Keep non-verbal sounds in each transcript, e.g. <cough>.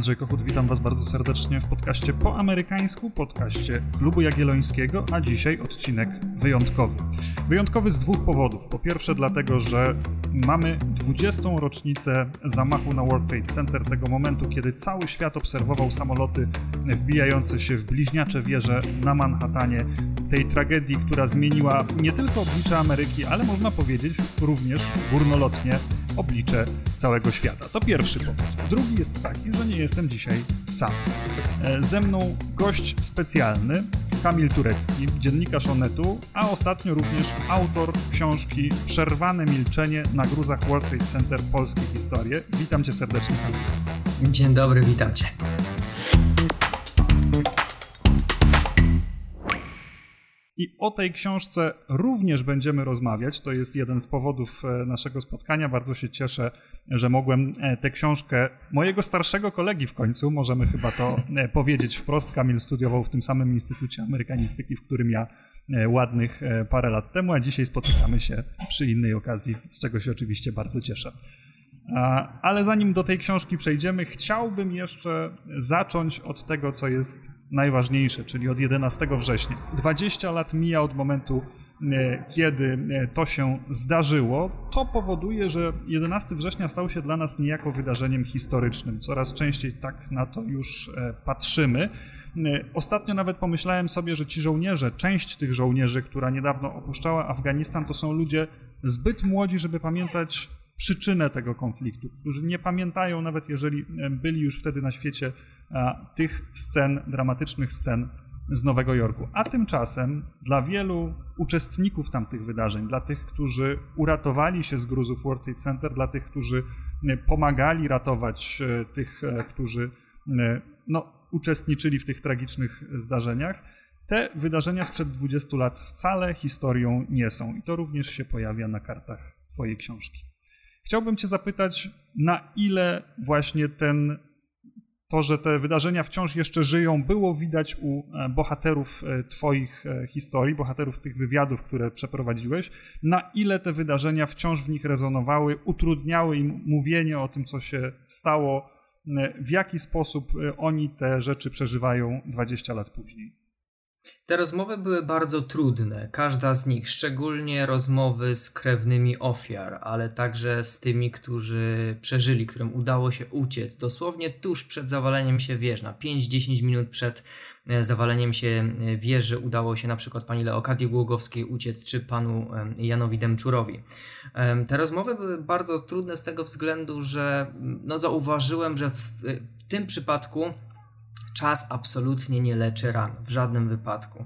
Andrzej Kochut, witam Was bardzo serdecznie w podcaście po amerykańsku, podcaście Klubu Jagiellońskiego, a dzisiaj odcinek wyjątkowy. Wyjątkowy z dwóch powodów. Po pierwsze dlatego, że mamy 20. rocznicę zamachu na World Trade Center, tego momentu, kiedy cały świat obserwował samoloty wbijające się w bliźniacze wieże na Manhattanie, tej tragedii, która zmieniła nie tylko oblicze Ameryki, ale można powiedzieć również górnolotnie oblicze całego świata. To pierwszy powód. Drugi jest taki, że nie jestem dzisiaj sam. E, ze mną gość specjalny, Kamil Turecki, dziennikarz Onetu, a ostatnio również autor książki Przerwane milczenie na gruzach World Trade Center Polskie historie. Witam cię serdecznie, Kamil. Dzień dobry, witam cię. I o tej książce również będziemy rozmawiać. To jest jeden z powodów e, naszego spotkania. Bardzo się cieszę, że mogłem e, tę książkę mojego starszego kolegi w końcu, możemy chyba to e, powiedzieć wprost. Kamil studiował w tym samym Instytucie Amerykanistyki, w którym ja ładnych parę lat temu, a dzisiaj spotykamy się przy innej okazji, z czego się oczywiście bardzo cieszę. Ale zanim do tej książki przejdziemy, chciałbym jeszcze zacząć od tego, co jest najważniejsze, czyli od 11 września. 20 lat mija od momentu, e, kiedy e, to się zdarzyło. To powoduje, że 11 września stał się dla nas niejako wydarzeniem historycznym. Coraz częściej tak na to już e, patrzymy. Ostatnio nawet pomyślałem sobie, że ci żołnierze, część tych żołnierzy, która niedawno opuszczała Afganistan, to są ludzie zbyt młodzi, żeby pamiętać przyczynę tego konfliktu, którzy nie pamiętają, nawet jeżeli byli już wtedy na świecie, tych scen, dramatycznych scen z Nowego Jorku. A tymczasem dla wielu uczestników tamtych wydarzeń, dla tych, którzy uratowali się z gruzów World Trade Center, dla tych, którzy pomagali ratować e, tych, e, którzy no, uczestniczyli w tych tragicznych zdarzeniach, te wydarzenia sprzed 20 lat wcale historią nie są. I to również się pojawia na kartach Twojej książki. Chciałbym Cię zapytać, na ile właśnie ten, to, że te wydarzenia wciąż jeszcze żyją, było widać u e, bohaterów e, Twoich e, historii, bohaterów tych wywiadów, które przeprowadziłeś, na ile te wydarzenia wciąż w nich rezonowały, utrudniały im mówienie o tym, co się stało, w jaki sposób oni te rzeczy przeżywają 20 lat później. Te rozmowy były bardzo trudne, każda z nich, szczególnie rozmowy z krewnymi ofiar, ale także z tymi, którzy przeżyli, którym udało się uciec dosłownie tuż przed zawaleniem się wież, na 5-10 minut przed e, zawaleniem się e, wieży udało się na przykład pani Leokadii Głogowskiej uciec, czy panu Janowi Demczurowi. Te rozmowy były bardzo trudne z tego względu, że no, zauważyłem, że w tym przypadku czas absolutnie nie leczy ran, w żadnym wypadku.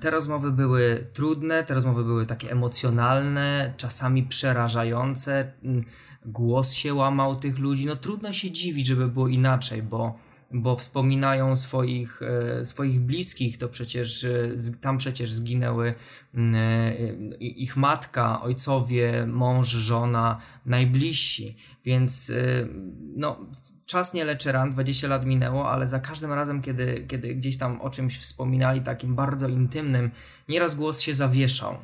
Te rozmowy były trudne, te rozmowy były takie emocjonalne, czasami przerażające, mm, głos się łamał tych ludzi. No trudno się dziwić, żeby było inaczej, bo, bo wspominają swoich, e, swoich bliskich, to przecież e, tam przecież zginęły mm, e, ich matka, ojcowie, mąż, żona, najbliżsi, więc no czas nie leczy ran, 20 lat minęło, ale za każdym razem, kiedy, kiedy gdzieś tam o czymś wspominali takim bardzo intymnym, nieraz głos się zawieszał.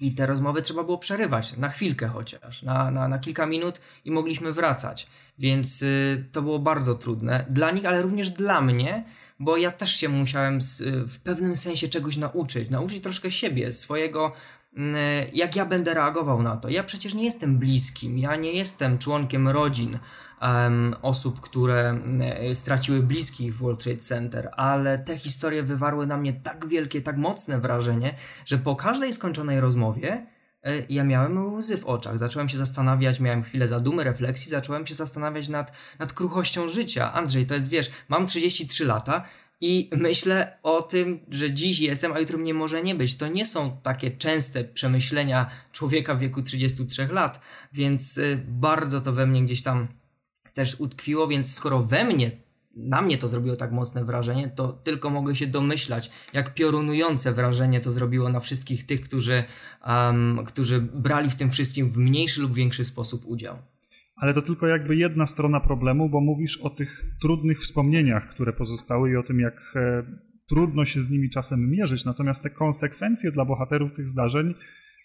I te rozmowy trzeba było przerywać, na chwilkę chociaż, na, na, na kilka minut i mogliśmy wracać. Więc y, to było bardzo trudne dla nich, ale również dla mnie, bo ja też się musiałem z, y, w pewnym sensie czegoś nauczyć. Nauczyć troszkę siebie, swojego jak ja będę reagował na to. Ja przecież nie jestem bliskim, ja nie jestem członkiem rodzin um, osób, które y, straciły bliskich w World Trade Center, ale te historie wywarły na mnie tak wielkie, tak mocne wrażenie, że po każdej skończonej rozmowie ja miałem łzy w oczach. Zacząłem się zastanawiać, miałem chwilę zadumy, refleksji, zacząłem się zastanawiać nad, nad kruchością życia. Andrzej, to jest, wiesz, mam 33 lata, i myślę o tym, że dziś jestem, a jutro mnie może nie być. To nie są takie częste przemyślenia człowieka w wieku 33 lat, więc y, bardzo to we mnie gdzieś tam też utkwiło, więc skoro we mnie na mnie to zrobiło tak mocne wrażenie, to tylko mogę się domyślać, jak piorunujące wrażenie to zrobiło na wszystkich tych, którzy, um, którzy brali w tym wszystkim w mniejszy lub większy sposób udział ale to tylko jakby jedna strona problemu, bo mówisz o tych trudnych wspomnieniach, które pozostały i o tym, jak e, trudno się z nimi czasem mierzyć. Natomiast te konsekwencje dla bohaterów tych zdarzeń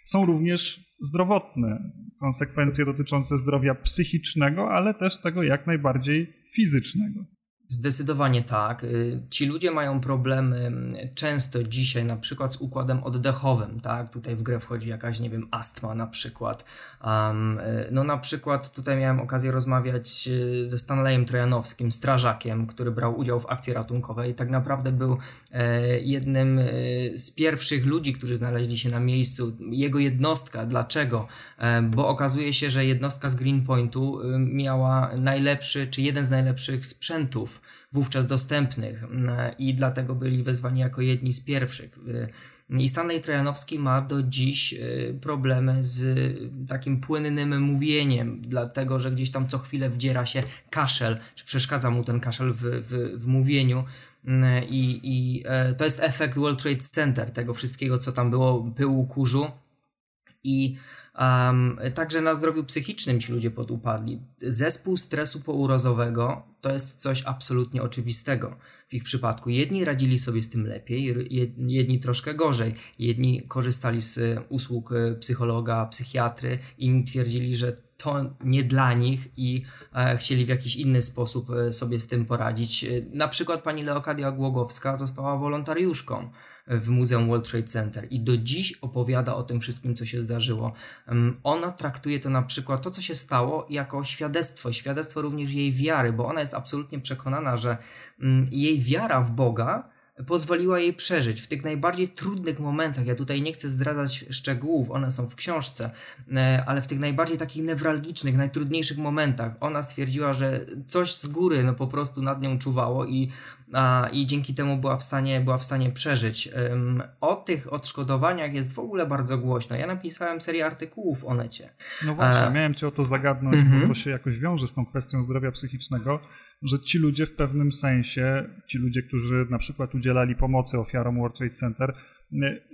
są również zdrowotne. Konsekwencje dotyczące zdrowia psychicznego, ale też tego jak najbardziej fizycznego. Zdecydowanie tak. Y, ci ludzie mają problemy mm, często dzisiaj na przykład z układem oddechowym, tak? Tutaj w grę wchodzi jakaś, nie wiem, astma na przykład. Um, no na przykład tutaj miałem okazję rozmawiać y, ze Stanleyem Trojanowskim, strażakiem, który brał udział w akcji ratunkowej. Tak naprawdę był e, jednym z pierwszych ludzi, którzy znaleźli się na miejscu. Jego jednostka. Dlaczego? E, bo okazuje się, że jednostka z Greenpointu miała najlepszy, czy jeden z najlepszych sprzętów wówczas dostępnych mm, i dlatego byli wezwani jako jedni z pierwszych. I Stanley Trojanowski ma do dziś y, problemy z takim płynnym mówieniem, dlatego że gdzieś tam co chwilę wdziera się kaszel, czy przeszkadza mu ten kaszel w, w, w mówieniu. Mm, I, I e, to jest efekt World Trade Center, tego wszystkiego, co tam było, pyłu, kurzu. I Um, także na zdrowiu psychicznym ci ludzie podupadli. Zespół stresu pourozowego to jest coś absolutnie oczywistego w ich przypadku. Jedni radzili sobie z tym lepiej, jedni troszkę gorzej. Jedni korzystali z usług e, psychologa, psychiatry, inni twierdzili, że to nie dla nich i e, chcieli w jakiś inny sposób e, sobie z tym poradzić. Na przykład pani Leokadia Głogowska została wolontariuszką w Muzeum World Trade Center i do dziś opowiada o tym wszystkim, co się zdarzyło. Ona traktuje to na przykład, to co się stało, jako świadectwo, świadectwo również jej wiary, bo ona jest absolutnie przekonana, że mm, jej wiara w Boga pozwoliła jej przeżyć w tych najbardziej trudnych momentach. Ja tutaj nie chcę zdradzać szczegółów, one są w książce, e, ale w tych najbardziej takich newralgicznych, najtrudniejszych momentach ona stwierdziła, że coś z góry no po prostu nad nią czuwało i, a, i dzięki temu była w stanie, była w stanie przeżyć. O tych odszkodowaniach jest w ogóle bardzo głośno. Ja napisałem serię artykułów o necie. No właśnie, a... E, miałem cię o to zagadnąć, mm -hmm. bo mhm. to się jakoś wiąże z tą kwestią zdrowia psychicznego że ci ludzie w pewnym sensie, ci ludzie, którzy na przykład udzielali pomocy ofiarom World Trade Center,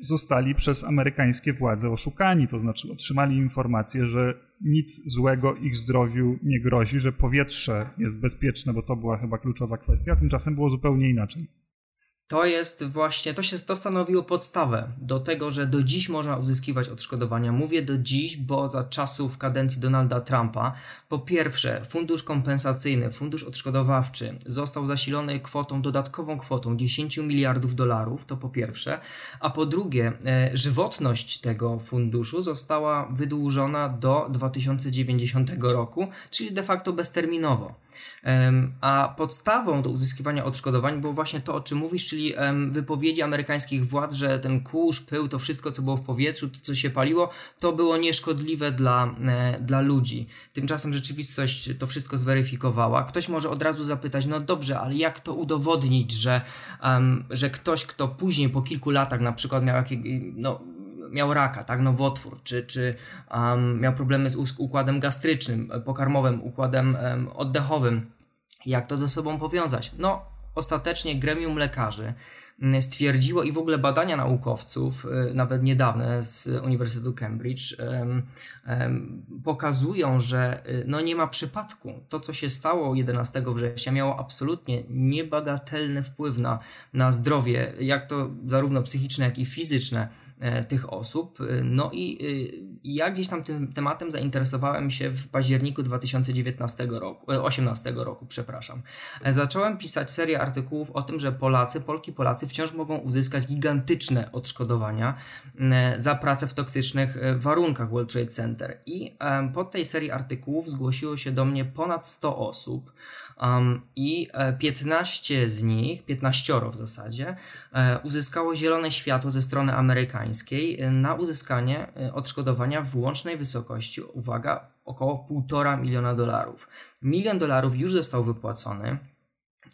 zostali przez amerykańskie władze oszukani, to znaczy otrzymali informację, że nic złego ich zdrowiu nie grozi, że powietrze jest bezpieczne, bo to była chyba kluczowa kwestia, tymczasem było zupełnie inaczej to jest właśnie, to się to stanowiło podstawę do tego, że do dziś można uzyskiwać odszkodowania. Mówię do dziś, bo za czasów kadencji Donalda Trumpa, po pierwsze, fundusz kompensacyjny, fundusz odszkodowawczy został zasilony kwotą, dodatkową kwotą 10 miliardów dolarów, to po pierwsze, a po drugie, e, żywotność tego funduszu została wydłużona do 2090 roku, czyli de facto bezterminowo. A podstawą do uzyskiwania odszkodowań było właśnie to, o czym mówisz, czyli wypowiedzi amerykańskich władz, że ten kurz, pył, to wszystko, co było w powietrzu, to, co się paliło, to było nieszkodliwe dla, e, dla ludzi. Tymczasem rzeczywistość to wszystko zweryfikowała. Ktoś może od razu zapytać, no dobrze, ale jak to udowodnić, że, że ktoś, kto później po kilku latach na przykład miał jakieś, no, miał raka, tak, nowotwór, czy, czy um, miał problemy z układem gastrycznym, pokarmowym, układem um, oddechowym. Jak to ze sobą powiązać? No, ostatecznie gremium lekarzy stwierdziło i w ogóle badania naukowców, y, nawet niedawne z Uniwersytetu Cambridge, pokazują, że y, no nie ma przypadku. To, co się stało 11 września, miało absolutnie niebagatelny wpływ na, na zdrowie, jak to zarówno psychiczne, jak i fizyczne E, tych osób. E, no i e, ja gdzieś tam tym tematem zainteresowałem się w październiku 2019 roku, 18 roku, przepraszam. Zacząłem pisać serię artykułów o tym, że Polacy, Polki, Polacy wciąż mogą uzyskać gigantyczne odszkodowania za pracę w toksycznych warunkach World Trade Center. I po tej serii artykułów zgłosiło się do mnie ponad 100 osób. Um, I 15 e, z nich, 15 w zasadzie, e, uzyskało zielone światło ze strony amerykańskiej e, na uzyskanie odszkodowania w łącznej wysokości, uwaga, około 1,5 miliona dolarów. Milion dolarów już został wypłacony.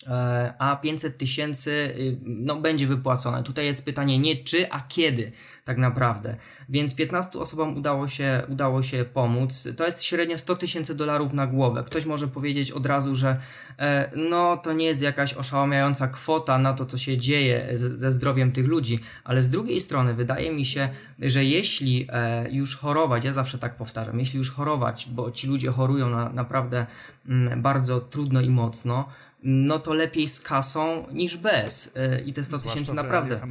E, a 500 tysięcy y, no, będzie wypłacone. Tutaj jest pytanie nie czy, a kiedy tak naprawdę. Więc 15 osobom udało się, udało się pomóc. To jest średnio 100 tysięcy dolarów na głowę. Ktoś może powiedzieć od razu, że e, no to nie jest jakaś oszałamiająca kwota na to, co się dzieje ze, zdrowiem tych ludzi, ale z drugiej strony wydaje mi się, że jeśli e, już chorować, ja zawsze tak powtarzam, jeśli już chorować, bo ci ludzie chorują na, naprawdę mm, bardzo trudno i mocno, no to lepiej z kasą niż bez. E, I te 100 tysięcy naprawdę.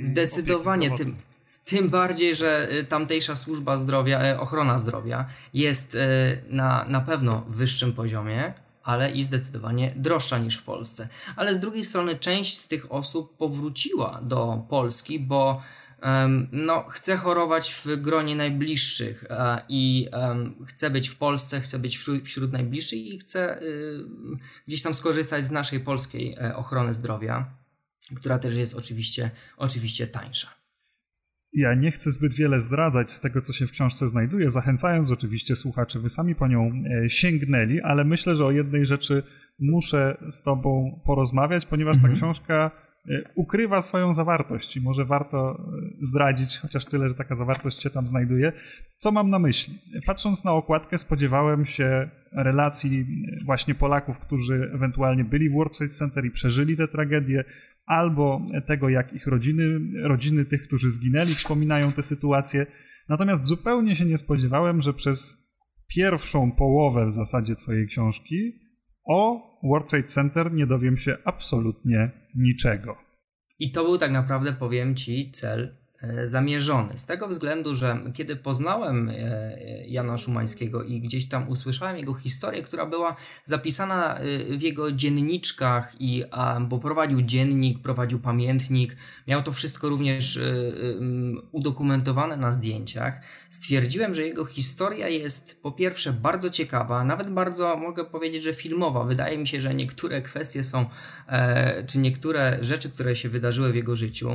Zdecydowanie tym. Tym bardziej, że tamtejsza służba zdrowia, ochrona zdrowia jest na, na pewno wyższym poziomie, ale i zdecydowanie droższa niż w Polsce. Ale z drugiej strony część z tych osób powróciła do Polski, bo no, chce chorować w gronie najbliższych uh, i chce być w Polsce, chce być wśród, najbliższych i chce y, gdzieś tam skorzystać z naszej polskiej y, ochrony zdrowia, która też jest oczywiście, oczywiście tańsza. Ja nie chcę zbyt wiele zdradzać z tego, co się w książce znajduje, zachęcając oczywiście słuchaczy, wy sami po nią e, sięgnęli, ale myślę, że o jednej rzeczy muszę z Tobą porozmawiać, ponieważ ta mhm. książka e, ukrywa swoją zawartość i może warto e, zdradzić chociaż tyle, że taka zawartość się tam znajduje. Co mam na myśli? Patrząc na okładkę, spodziewałem się relacji właśnie Polaków, którzy ewentualnie byli w World Trade Center i przeżyli tę tragedię, albo tego, jak ich rodziny, rodziny tych, którzy zginęli, wspominają tę sytuację. Natomiast zupełnie się nie spodziewałem, że przez pierwszą połowę w zasadzie Twojej książki o World Trade Center nie dowiem się absolutnie niczego. I to był tak naprawdę, powiem Ci, cel zamierzony. Z tego względu, że kiedy poznałem e, Jana Szumańskiego i gdzieś tam usłyszałem jego historię, która była zapisana e, w jego dzienniczkach, i, bo prowadził dziennik, prowadził pamiętnik, miał to wszystko również udokumentowane na zdjęciach, stwierdziłem, że jego historia jest po pierwsze bardzo ciekawa, nawet bardzo mogę powiedzieć, że filmowa. Wydaje mi się, że niektóre kwestie są, czy niektóre rzeczy, które się wydarzyły w jego życiu,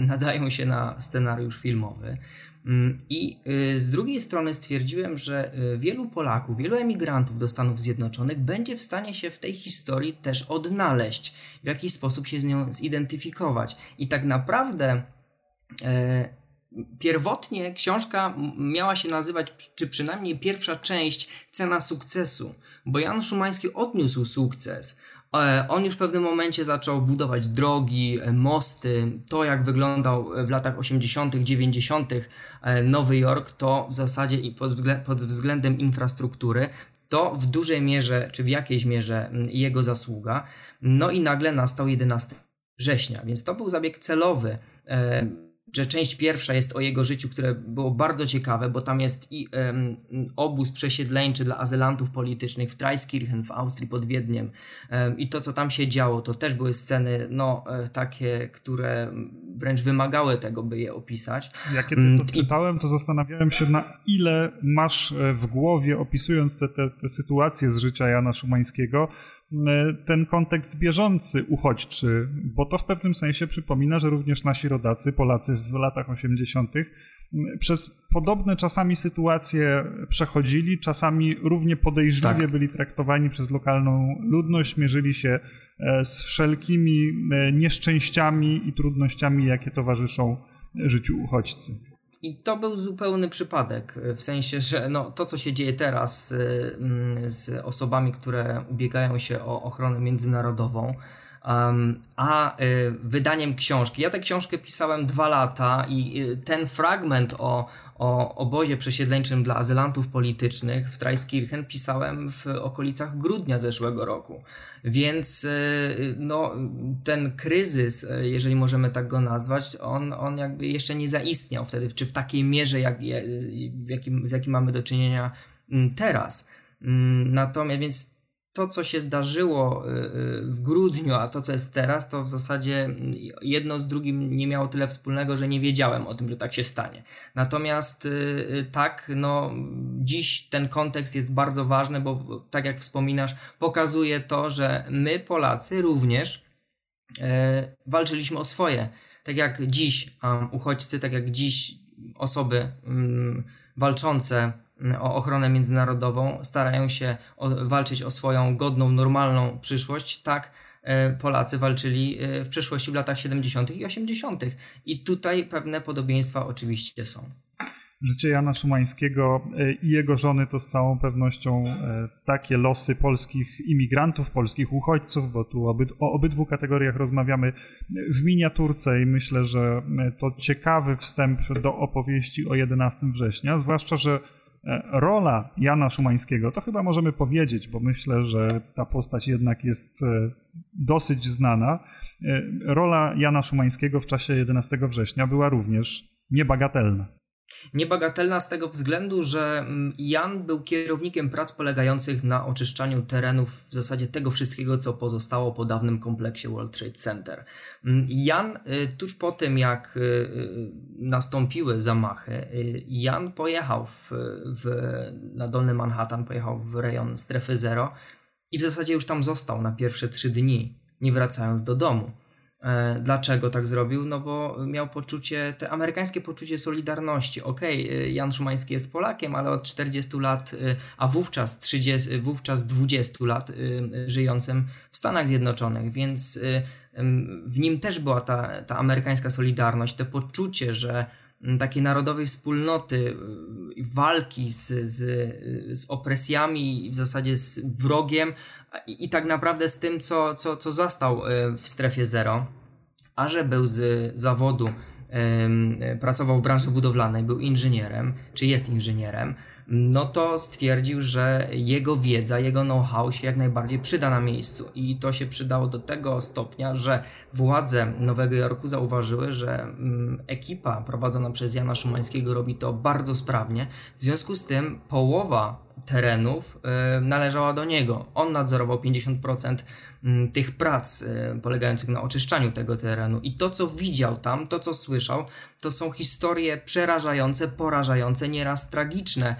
nadają się na scenariusz filmowy. Mm, I y, z drugiej strony stwierdziłem, że y, wielu Polaków, wielu emigrantów do Stanów Zjednoczonych będzie w stanie się w tej historii też odnaleźć, w jakiś sposób się z nią zidentyfikować. I tak naprawdę. E, pierwotnie książka miała się nazywać, czy przynajmniej pierwsza część, Cena sukcesu, bo Jan Szumański odniósł sukces. E, on już w pewnym momencie zaczął budować drogi, e, mosty. To, jak wyglądał w latach 80., 90. E, Nowy Jork, to w zasadzie i pod względem infrastruktury to w dużej mierze, czy w jakiejś mierze jego zasługa. No i nagle nastał 11 września, więc to był zabieg celowy że część pierwsza jest o jego życiu, które było bardzo ciekawe, bo tam jest i um, obóz przesiedleńczy dla azylantów politycznych w Traiskirchen w Austrii pod Wiedniem um, i to, co tam się działo, to też były sceny no, e, takie, które wręcz wymagały tego, by je opisać. Jak kiedy to czytałem, to zastanawiałem się, na ile masz e, w głowie, opisując te, te, te sytuacje z życia Jana Szumańskiego, ten kontekst bieżący uchodźczy, bo to w pewnym sensie przypomina, że również nasi rodacy, Polacy w latach 80., przez podobne czasami sytuacje przechodzili, czasami równie podejrzliwie tak. byli traktowani przez lokalną ludność, mierzyli się e, z wszelkimi e, nieszczęściami i trudnościami, jakie towarzyszą życiu uchodźcy. I to był zupełny przypadek, w sensie, że no, to, co się dzieje teraz z, mm, z osobami, które ubiegają się o ochronę międzynarodową, a y, wydaniem książki. Ja tę książkę pisałem dwa lata i y, ten fragment o, o obozie przesiedleńczym dla azylantów politycznych w Traiskirchen pisałem w okolicach grudnia zeszłego roku. Więc y, no, ten kryzys, jeżeli możemy tak go nazwać, on, on jakby jeszcze nie zaistniał wtedy, czy w takiej mierze, jak, jakim, z jakim mamy do czynienia mm, teraz. Mm, natomiast więc to, co się zdarzyło y, y, w grudniu, a to, co jest teraz, to w zasadzie jedno z drugim nie miało tyle wspólnego, że nie wiedziałem o tym, że tak się stanie. Natomiast y, tak, no, dziś ten kontekst jest bardzo ważny, bo tak jak wspominasz, pokazuje to, że my, Polacy, również e, walczyliśmy o swoje. Tak jak dziś um, uchodźcy, tak jak dziś osoby um, walczące o ochronę międzynarodową, starają się o, walczyć o swoją godną, normalną przyszłość, tak e, Polacy walczyli e, w przeszłości w latach 70. i 80. I tutaj pewne podobieństwa oczywiście są. Życie Jana Szumańskiego e, i jego żony to z całą pewnością takie losy polskich imigrantów, polskich uchodźców, bo tu o obydwu kategoriach rozmawiamy w miniaturce i myślę, że to ciekawy wstęp do opowieści o 11 września, zwłaszcza, że rola Jana Szumańskiego, to chyba możemy powiedzieć, bo myślę, że ta postać jednak jest e, dosyć znana. E, rola Jana Szumańskiego w czasie 11 września była również niebagatelna. Niebagatelna z tego względu, że mm, Jan był kierownikiem prac polegających na oczyszczaniu terenów w zasadzie tego wszystkiego, co pozostało po dawnym kompleksie World Trade Center. Mm, Jan, y, tuż po tym jak y, y, nastąpiły zamachy, Jan pojechał w, w, na Dolny Manhattan, pojechał w rejon strefy zero i w zasadzie już tam został na pierwsze trzy dni, nie wracając do domu. E, dlaczego tak zrobił? No bo miał poczucie, te amerykańskie poczucie solidarności. Okej, okay, Jan Szumański jest Polakiem, ale od 40 lat, e, a wówczas 30, wówczas 20 lat e, żyjącym w Stanach Zjednoczonych, więc w nim też była ta, ta amerykańska solidarność, to poczucie, że takiej narodowej wspólnoty, walki z, z, z opresjami, w zasadzie z wrogiem i, i tak naprawdę z tym, co, co, co zastał w strefie zero. A że był z zawodu, pracował w branży budowlanej, był inżynierem, czy jest inżynierem, no to stwierdził, że jego wiedza, jego know-how się jak najbardziej przyda na miejscu. I to się przydało do tego stopnia, że władze Nowego Jorku zauważyły, że mm, ekipa prowadzona przez Jana Szumańskiego robi to bardzo sprawnie. W związku z tym połowa terenów y, należała do niego. On nadzorował 50% mm, tych prac y, polegających na oczyszczaniu tego terenu. I to, co widział tam, to, co słyszał, to są historie przerażające, porażające, nieraz tragiczne.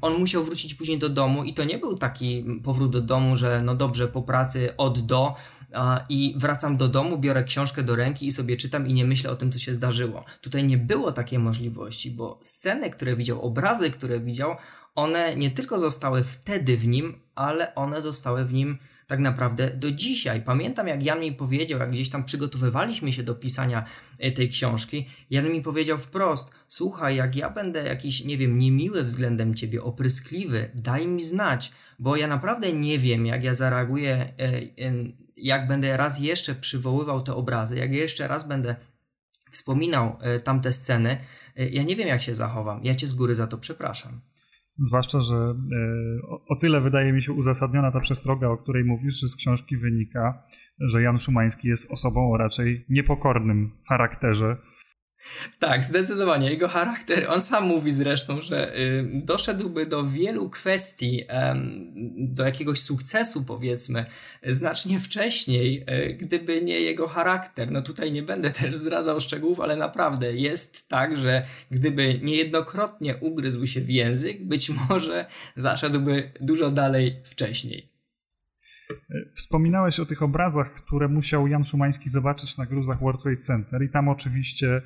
On musiał wrócić później do domu i to nie był taki powrót do domu, że no dobrze, po pracy od do i wracam do domu, biorę książkę do ręki i sobie czytam i nie myślę o tym, co się zdarzyło. Tutaj nie było takiej możliwości, bo sceny, które widział, obrazy, które widział, one nie tylko zostały wtedy w nim, ale one zostały w nim tak naprawdę do dzisiaj. Pamiętam, jak Jan mi powiedział, jak gdzieś tam przygotowywaliśmy się do pisania e, tej książki, Jan mi powiedział wprost: Słuchaj, jak ja będę jakiś, nie wiem, niemiły względem ciebie, opryskliwy, daj mi znać, bo ja naprawdę nie wiem, jak ja zareaguję, e, jak będę raz jeszcze przywoływał te obrazy, jak jeszcze raz będę wspominał e, tamte sceny. Ja nie wiem, jak się zachowam. Ja cię z góry za to przepraszam. Zwłaszcza, że e, o tyle wydaje mi się uzasadniona ta przestroga, o której mówisz, że z książki wynika, że Jan Szumański jest osobą o raczej niepokornym charakterze, tak, zdecydowanie. Jego charakter, on sam mówi zresztą, że y, doszedłby do wielu kwestii, do jakiegoś sukcesu, powiedzmy, znacznie wcześniej, y, gdyby nie jego charakter. No tutaj nie będę <laughs> też zdradzał szczegółów, ale naprawdę jest tak, że gdyby niejednokrotnie ugryzł się w język, być może zaszedłby dużo dalej wcześniej. Wspominałeś o tych obrazach, które musiał Jan Szumański zobaczyć na gruzach World Trade Center i tam oczywiście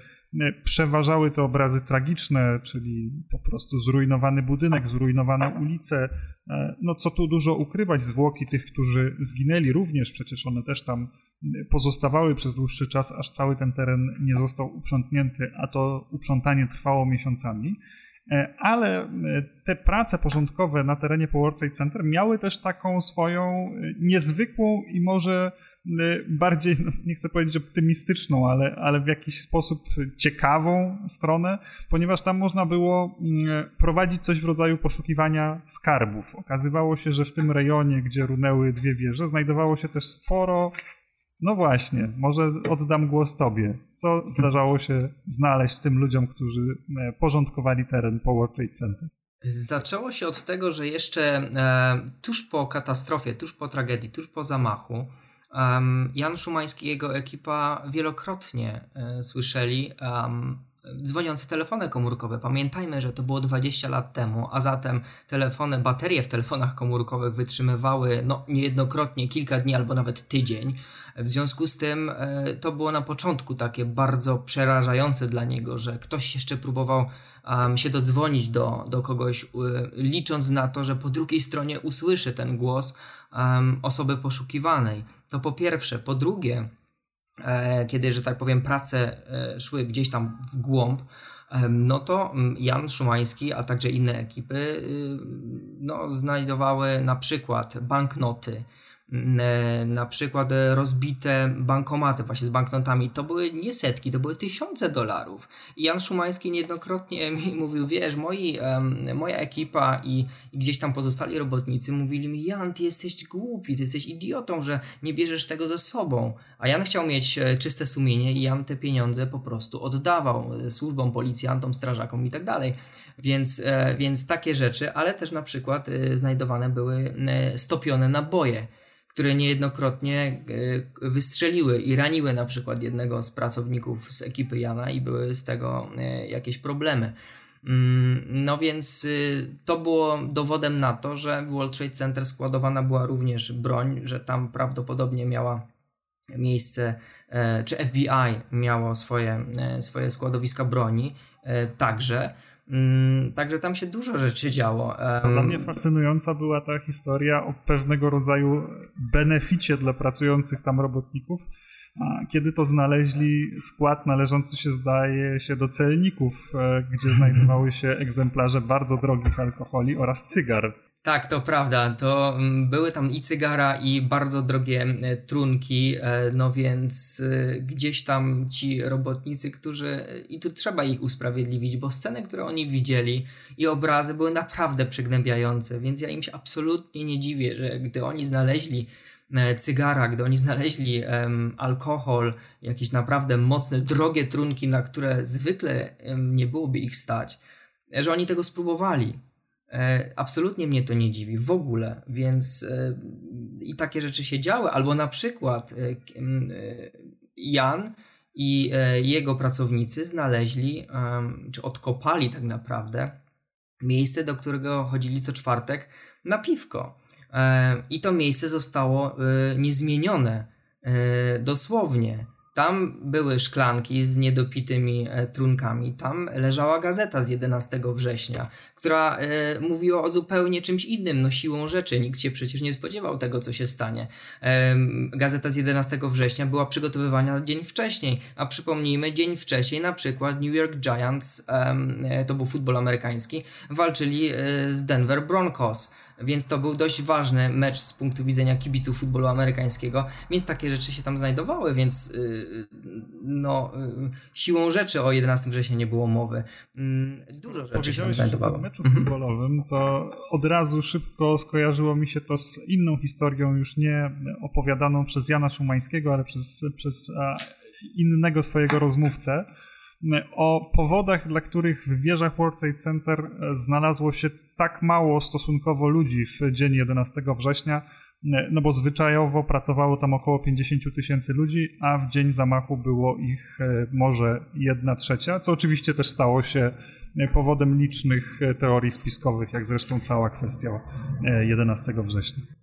przeważały te obrazy tragiczne, czyli po prostu zrujnowany budynek, zrujnowane ulice. E, no co tu dużo ukrywać, zwłoki tych, którzy zginęli również, przecież one też tam pozostawały przez dłuższy czas, aż cały ten teren nie został uprzątnięty, a to uprzątanie trwało miesiącami. E, ale te prace porządkowe na terenie po World Trade Center miały też taką swoją niezwykłą i może bardziej, no, nie chcę powiedzieć optymistyczną, ale, ale w jakiś sposób ciekawą stronę, ponieważ tam można było mm, prowadzić coś w rodzaju poszukiwania skarbów. Okazywało się, że w tym rejonie, gdzie runęły dwie wieże, znajdowało się też sporo. No właśnie, może oddam głos Tobie. Co zdarzało się znaleźć tym ludziom, którzy e, porządkowali teren po World Trade Center? Zaczęło się od tego, że jeszcze e, tuż po katastrofie, tuż po tragedii, tuż po zamachu, Jan Szumański i jego ekipa wielokrotnie e, słyszeli dzwoniące telefony komórkowe. Pamiętajmy, że to było 20 lat temu, a zatem telefony, baterie w telefonach komórkowych wytrzymywały no, niejednokrotnie kilka dni albo nawet tydzień. W związku z tym e, to było na początku takie bardzo przerażające dla niego, że ktoś jeszcze próbował um, się dodzwonić do, do kogoś, licząc na to, że po drugiej stronie usłyszy ten głos osoby poszukiwanej. To po pierwsze. Po drugie, e, kiedy, że tak powiem, prace e, szły gdzieś tam w głąb, no to Jan Szumański, a także inne ekipy y, no, znajdowały na przykład banknoty, na przykład rozbite bankomaty właśnie z banknotami, to były nie setki, to były tysiące dolarów. I Jan Szumański niejednokrotnie <laughs> mi mówił, wiesz, moi, moja ekipa i, i gdzieś tam pozostali robotnicy mówili mi, Jan, ty jesteś głupi, ty jesteś idiotą, że nie bierzesz tego ze sobą. A Jan chciał mieć e, czyste sumienie i Jan te pieniądze po prostu oddawał e, służbom, policjantom, strażakom i tak dalej. Więc, e, więc takie rzeczy, ale też na przykład znajdowane były stopione naboje które niejednokrotnie wystrzeliły i raniły na przykład jednego z pracowników z ekipy Jana i były z tego jakieś problemy. Mm, no więc y, to było dowodem na to, że w World Trade Center składowana była również broń, że tam prawdopodobnie miała miejsce, e, czy FBI miało swoje, e, swoje składowiska broni e, także. Mm, także tam się dużo rzeczy działo. Dla mnie fascynująca była ta historia o pewnego rodzaju beneficie dla pracujących tam robotników, kiedy to znaleźli skład należący się, zdaje się, do celników, e, gdzie <laughs> znajdowały się egzemplarze bardzo drogich alkoholi oraz cygar. Tak, to prawda. To mm, były tam i cygara, i bardzo drogie e, trunki, e, no więc gdzieś tam ci robotnicy, którzy. I tu trzeba ich usprawiedliwić, bo sceny, które oni widzieli i obrazy były naprawdę przygnębiające, więc ja im się absolutnie nie dziwię, że gdy oni znaleźli E, cygara, gdy oni znaleźli um, alkohol, jakieś naprawdę mocne, drogie trunki, na które zwykle um, nie byłoby ich stać, że oni tego spróbowali. E, absolutnie mnie to nie dziwi w ogóle, więc e, i takie rzeczy się działy. Albo na przykład e, Jan i jego pracownicy znaleźli, czy odkopali tak naprawdę, miejsce, do którego chodzili co czwartek na piwko. I to miejsce zostało niezmienione dosłownie. Tam były szklanki z niedopitymi trunkami. Tam leżała gazeta z 11 września, która e, mówiła o zupełnie czymś innym, no siłą rzeczy. Nikt się przecież nie spodziewał tego, co się stanie. E, gazeta z 11 września była przygotowywana dzień wcześniej, a przypomnijmy, dzień wcześniej na przykład New York Giants, e, to był futbol amerykański, walczyli e, z Denver Broncos więc to był dość ważny mecz z punktu widzenia kibiców futbolu amerykańskiego, więc takie rzeczy się tam znajdowały, więc yy, no, yy, siłą rzeczy o 11 września nie było mowy. Yy, dużo rzeczy się tam znajdowało meczu mhm. futbolowym, to od razu szybko skojarzyło mi się to z inną historią, już nie opowiadaną przez Jana Szumańskiego, ale przez, przez innego twojego rozmówcę, o powodach, dla których w wieżach World Trade Center e, znalazło się tak mało stosunkowo ludzi w dzień 11 września, no bo zwyczajowo pracowało tam około 50 tysięcy ludzi, a w dzień zamachu było ich e, może jedna trzecia, co oczywiście też stało się powodem licznych e, teorii spiskowych, jak zresztą cała kwestia 11 e, września.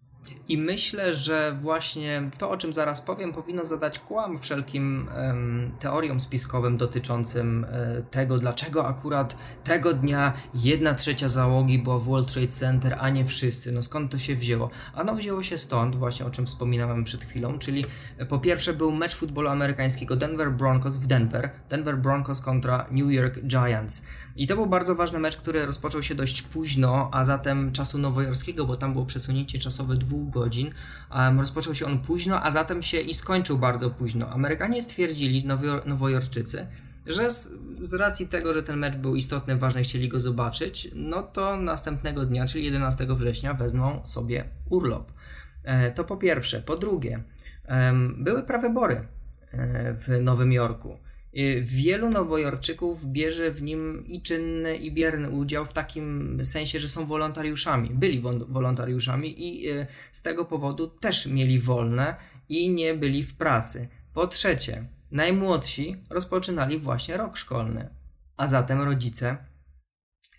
I myślę, że właśnie to, o czym zaraz powiem, powinno zadać kłam wszelkim um, teoriom spiskowym dotyczącym um, tego, dlaczego akurat tego dnia jedna trzecia załogi była w World Trade Center, a nie wszyscy. No skąd to się wzięło? Ano wzięło się stąd, właśnie o czym wspominałem przed chwilą, czyli e, po pierwsze był mecz futbolu amerykańskiego Denver Broncos w Denver. Denver Broncos kontra New York Giants. I to był bardzo ważny mecz, który rozpoczął się dość późno, a zatem czasu nowojorskiego, bo tam było przesunięcie czasowe dwóch godzin. Um, rozpoczął się on późno, a zatem się i skończył bardzo późno. Amerykanie stwierdzili, nowojorczycy, że z, z, racji tego, że ten mecz był istotny, ważny, chcieli go zobaczyć, no to następnego dnia, czyli 11 września, wezmą sobie urlop. E, to po pierwsze. Po drugie, były prawybory e, w Nowym Jorku. Y, wielu nowojorczyków bierze w nim i czynny, i bierny udział w takim sensie, że są wolontariuszami. Byli wolontariuszami i y, z tego powodu też mieli wolne i nie byli w pracy. Po trzecie, najmłodsi rozpoczynali właśnie rok szkolny, a zatem rodzice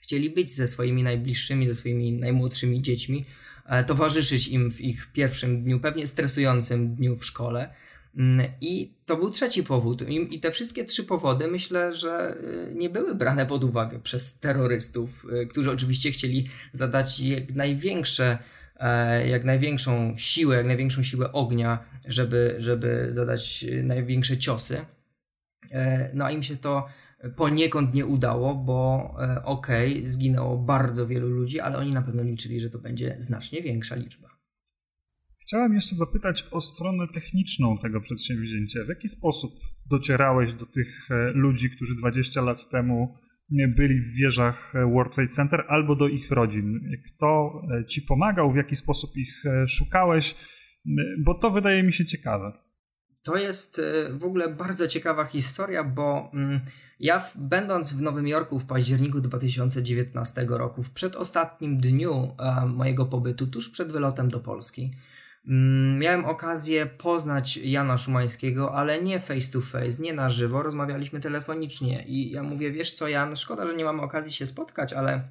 chcieli być ze swoimi najbliższymi, ze swoimi najmłodszymi dziećmi, e, towarzyszyć im w ich pierwszym dniu, pewnie stresującym dniu w szkole I to był trzeci powód. I te wszystkie trzy powody myślę, że y, nie były brane pod uwagę przez terrorystów, y, którzy oczywiście chcieli zadać jak największe, e, jak największą siłę, jak największą siłę ognia, żeby, żeby zadać y, największe ciosy. E, no a im się to poniekąd nie udało, bo e, okej, okay, zginęło bardzo wielu ludzi, ale oni na pewno liczyli, że to będzie znacznie większa liczba. Chciałem jeszcze zapytać o stronę techniczną tego przedsięwzięcia. W jaki sposób docierałeś do tych e, ludzi, którzy 20 lat temu byli w wieżach e, World Trade Center albo do ich rodzin? Kto e, ci pomagał, w jaki sposób ich szukałeś? Bo to wydaje mi się ciekawe. To jest w ogóle bardzo ciekawa historia, bo mm, ja będąc w Nowym Jorku w październiku 2019 roku, w przedostatnim dniu mojego pobytu, tuż przed wylotem do Polski, miałem okazję poznać Jana Szumańskiego, ale nie face to face, nie na żywo, rozmawialiśmy telefonicznie i ja mówię, wiesz co Jan, szkoda, że nie mamy okazji się spotkać, ale,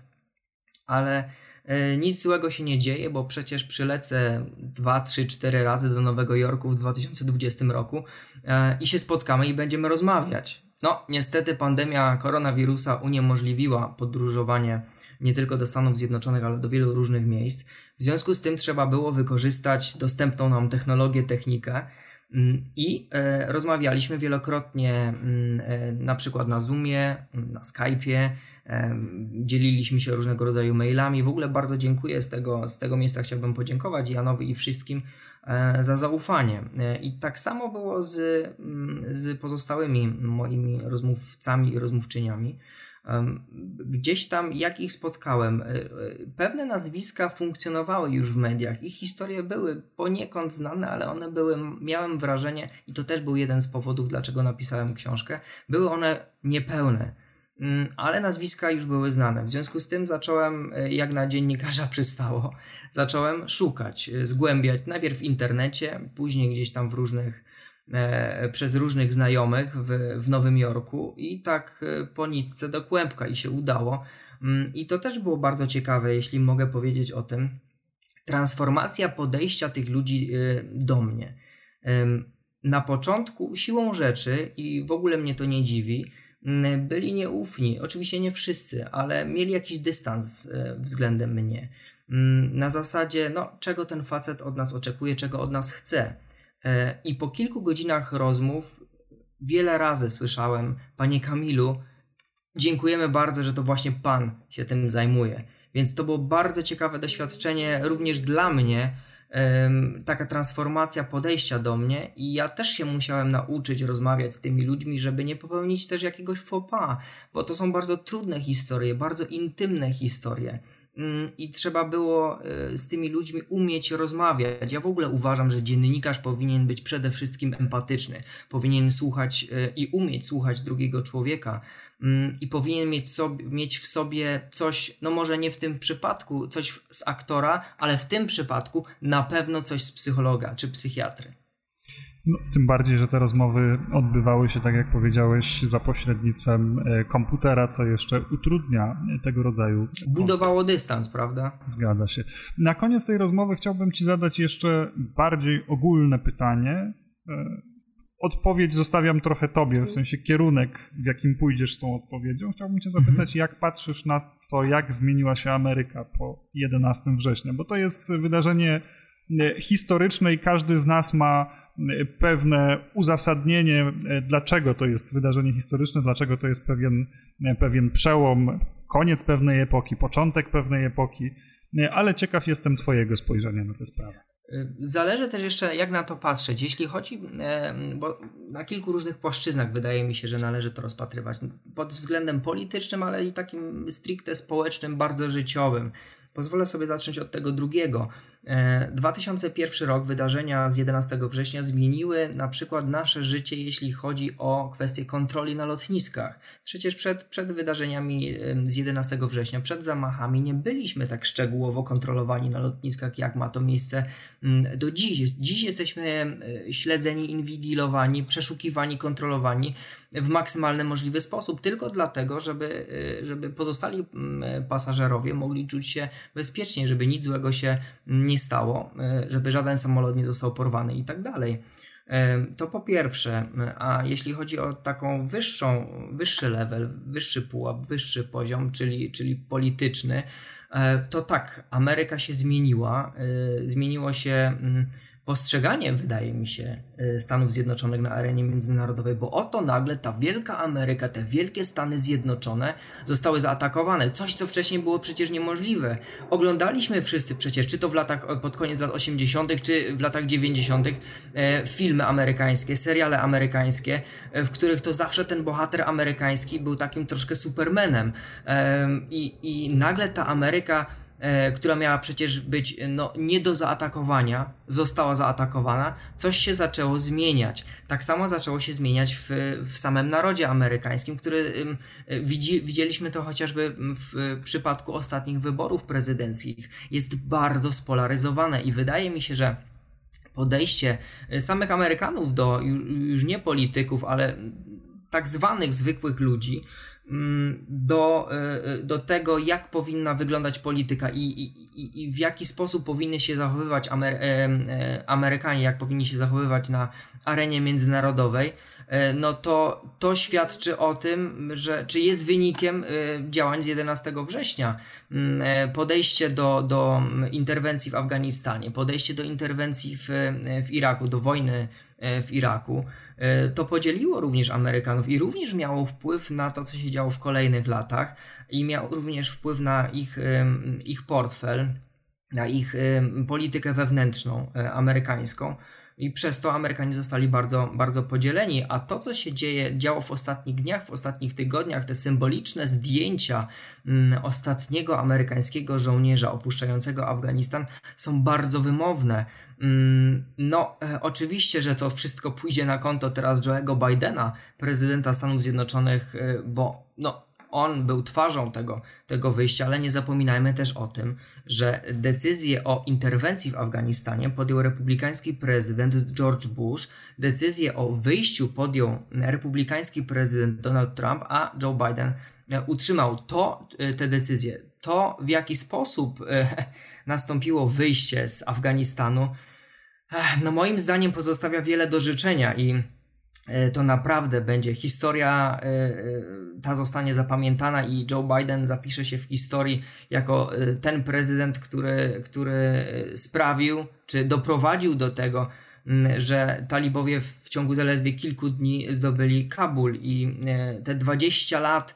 ale e, nic złego się nie dzieje, bo przecież przylecę 2, 3, 4 razy do Nowego Jorku w 2020 roku e, i się spotkamy i będziemy rozmawiać. No, niestety pandemia koronawirusa uniemożliwiła podróżowanie nie tylko do Stanów Zjednoczonych, ale do wielu różnych miejsc. W związku z tym trzeba było wykorzystać dostępną nam technologię, technikę mm, i e, rozmawialiśmy wielokrotnie mm, e, na przykład na Zoomie, na Skype'ie, e, dzieliliśmy się różnego rodzaju mailami. W ogóle bardzo dziękuję z tego, z tego miejsca chciałbym podziękować Janowi i wszystkim za zaufanie. I tak samo było z, mm, z pozostałymi moimi rozmówcami i rozmówczyniami. Gdzieś tam, jak ich spotkałem, e, e, pewne nazwiska funkcjonowały już w mediach. Ich historie były poniekąd znane, ale one były, miałem wrażenie, i to też był jeden z powodów, dlaczego napisałem książkę, były one niepełne mm, ale nazwiska już były znane. W związku z tym zacząłem, e, jak na dziennikarza przystało, zacząłem szukać, zgłębiać najpierw w internecie, później gdzieś tam w różnych przez różnych znajomych w, w Nowym Jorku i tak e, po nitce do kłębka i się udało. Mm, I to też było bardzo ciekawe, jeśli mogę powiedzieć o tym. Transformacja podejścia tych ludzi e, do mnie. Na początku siłą rzeczy, i w ogóle mnie to nie dziwi, mm, byli nieufni. Oczywiście nie wszyscy, ale mieli jakiś dystans e, względem mnie. Mm, na zasadzie, no, czego ten facet od nas oczekuje, czego od nas chce. E, I po kilku godzinach rozmów wiele razy słyszałem, Panie Kamilu, dziękujemy bardzo, że to właśnie Pan się tym zajmuje. Więc to było bardzo ciekawe doświadczenie również dla mnie, taka transformacja podejścia do mnie i ja też się musiałem nauczyć rozmawiać z tymi ludźmi, żeby nie popełnić też jakiegoś faux pas, bo to są bardzo trudne historie, bardzo intymne historie. Mm, i trzeba było e, z tymi ludźmi umieć rozmawiać. Ja w ogóle uważam, że dziennikarz powinien być przede wszystkim empatyczny, powinien słuchać e, i umieć słuchać drugiego człowieka mm, i powinien mieć, sobie, mieć w sobie coś, no może nie w tym przypadku coś z aktora, ale w tym przypadku na pewno coś z psychologa czy psychiatry. No, tym bardziej, że te rozmowy odbywały się, tak jak powiedziałeś, za pośrednictwem e, komputera, co jeszcze utrudnia tego rodzaju. Budowało dystans, prawda? Zgadza się. Na koniec tej rozmowy chciałbym Ci zadać jeszcze bardziej ogólne pytanie. E, odpowiedź zostawiam trochę Tobie, w sensie kierunek, w jakim pójdziesz z tą odpowiedzią. Chciałbym Cię zapytać, mhm. jak patrzysz na to, jak zmieniła się Ameryka po 11 września, bo to jest wydarzenie e, historyczne i każdy z nas ma pewne uzasadnienie, dlaczego to jest wydarzenie historyczne, dlaczego to jest pewien, pewien przełom, koniec pewnej epoki, początek pewnej epoki, ale ciekaw jestem Twojego spojrzenia na tę sprawę. Zależy też jeszcze, jak na to patrzeć. Jeśli chodzi, bo na kilku różnych płaszczyznach wydaje mi się, że należy to rozpatrywać. Pod względem politycznym, ale i takim stricte społecznym, bardzo życiowym. Pozwolę sobie zacząć od tego drugiego. 2001 e, rok, wydarzenia z 11 września zmieniły na przykład nasze życie, jeśli chodzi o kwestię kontroli na lotniskach. Przecież przed, przed wydarzeniami z 11 września, przed zamachami, nie byliśmy tak szczegółowo kontrolowani na lotniskach, jak ma to miejsce mm, do dziś. Dziś jesteśmy e, śledzeni, inwigilowani, przeszukiwani, kontrolowani w maksymalny możliwy sposób, tylko dlatego, żeby, e, żeby pozostali mm, pasażerowie mogli czuć się bezpiecznie, żeby nic złego się nie stało, e, żeby żaden samolot nie został porwany i tak dalej. E, to po pierwsze, a jeśli chodzi o taką wyższą, wyższy level, wyższy pułap, wyższy poziom, czyli, czyli polityczny, e, to tak, Ameryka się zmieniła. Zmieniło się mm, postrzeganie, wydaje mi się, y, Stanów Zjednoczonych na arenie międzynarodowej, bo oto nagle ta wielka Ameryka, te wielkie Stany Zjednoczone zostały zaatakowane. Coś, co wcześniej było przecież niemożliwe. Oglądaliśmy wszyscy przecież, czy to w latach, pod koniec lat 80., czy w latach 90., e, filmy amerykańskie, seriale amerykańskie, e, w których to zawsze ten bohater amerykański był takim troszkę supermenem. I, i nagle ta Ameryka E, która miała przecież być no, nie do zaatakowania, została zaatakowana, coś się zaczęło zmieniać. Tak samo zaczęło się zmieniać w, w samym narodzie amerykańskim, który widzi, widzieliśmy to chociażby w przypadku ostatnich wyborów prezydenckich. Jest bardzo spolaryzowane i wydaje mi się, że podejście samych Amerykanów do już nie polityków, ale tak zwanych zwykłych ludzi, do, e, e, do tego, jak powinna wyglądać polityka i, i, i w jaki sposób powinny się zachowywać Amery e, Amerykanie, jak powinni się zachowywać na arenie międzynarodowej, no to to świadczy o tym, że czy jest wynikiem działań z 11 września. Mm, podejście do, do interwencji w Afganistanie, podejście do interwencji w, w Iraku, do wojny w Iraku. E, to podzieliło również Amerykanów i również miało wpływ na to, co się działo w kolejnych latach i miało również wpływ na ich, ich portfel, na ich politykę wewnętrzną e, amerykańską i przez to Amerykanie zostali bardzo, bardzo podzieleni. A to, co się dzieje, działo w ostatnich dniach, w ostatnich tygodniach, te symboliczne zdjęcia mm, ostatniego amerykańskiego żołnierza opuszczającego Afganistan są bardzo wymowne. Mm, no, e, oczywiście, że to wszystko pójdzie na konto teraz Joe'ego Bidena, prezydenta Stanów Zjednoczonych, e, bo no, on był twarzą tego, tego wyjścia, ale nie zapominajmy też o tym, że decyzję o interwencji w Afganistanie podjął republikański prezydent George Bush, decyzję o wyjściu podjął republikański prezydent Donald Trump, a Joe Biden e, utrzymał to, te decyzje. To, w jaki sposób e, <laughs> nastąpiło wyjście z Afganistanu, no moim zdaniem pozostawia wiele do życzenia i e, to naprawdę będzie historia, e, ta zostanie zapamiętana i Joe Biden zapisze się w historii jako ten prezydent, który, który sprawił, czy doprowadził do tego, że talibowie w ciągu zaledwie kilku dni zdobyli Kabul. I te 20 lat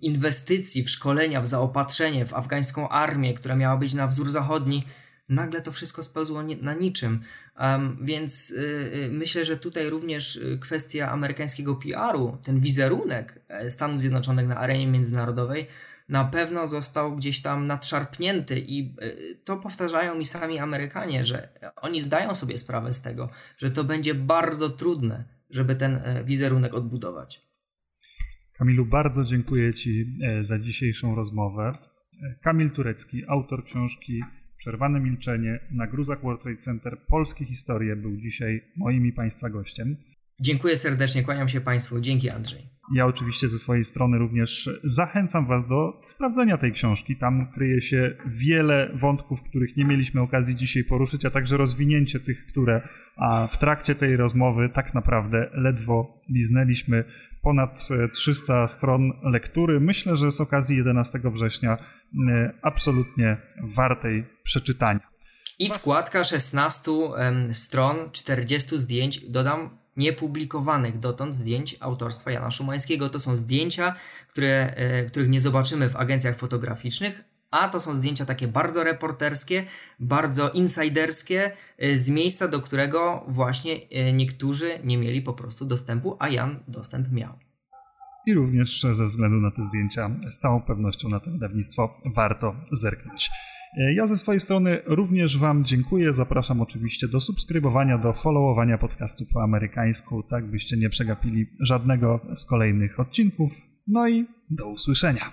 inwestycji w szkolenia, w zaopatrzenie, w afgańską armię, która miała być na wzór zachodni, nagle to wszystko spełzło na niczym. Um, więc y, y, myślę, że tutaj również y, kwestia amerykańskiego PR-u, ten wizerunek e, Stanów Zjednoczonych na arenie międzynarodowej na pewno został gdzieś tam nadszarpnięty i y, to powtarzają mi sami Amerykanie, że oni zdają sobie sprawę z tego, że to będzie bardzo trudne, żeby ten e, wizerunek odbudować. Kamilu, bardzo dziękuję Ci e, za dzisiejszą rozmowę. E, Kamil Turecki, autor książki Przerwane milczenie na gruzach World Trade Center Polskie historie był dzisiaj moim i Państwa gościem. Dziękuję serdecznie, kłaniam się Państwu. Dzięki Andrzej. Ja oczywiście ze swojej strony również zachęcam Was do sprawdzenia tej książki. Tam kryje się wiele wątków, których nie mieliśmy okazji dzisiaj poruszyć, a także rozwinięcie tych, które w trakcie tej rozmowy tak naprawdę ledwo liznęliśmy ponad 300 stron lektury. Myślę, że z okazji 11 września absolutnie wartej przeczytania. I wkładka 16 stron, 40 zdjęć. Dodam niepublikowanych dotąd zdjęć autorstwa Jana Szumańskiego. To są zdjęcia, które, e, których nie zobaczymy w agencjach fotograficznych, a to są zdjęcia takie bardzo reporterskie, bardzo insiderskie, e, z miejsca, do którego właśnie e, niektórzy nie mieli po prostu dostępu, a Jan dostęp miał. I również ze względu na te zdjęcia, z całą pewnością na to wydawnictwo warto zerknąć. E, ja ze swojej strony również Wam dziękuję. Zapraszam oczywiście do subskrybowania, do followowania podcastu po amerykańsku, tak byście nie przegapili żadnego z kolejnych odcinków. No i do usłyszenia.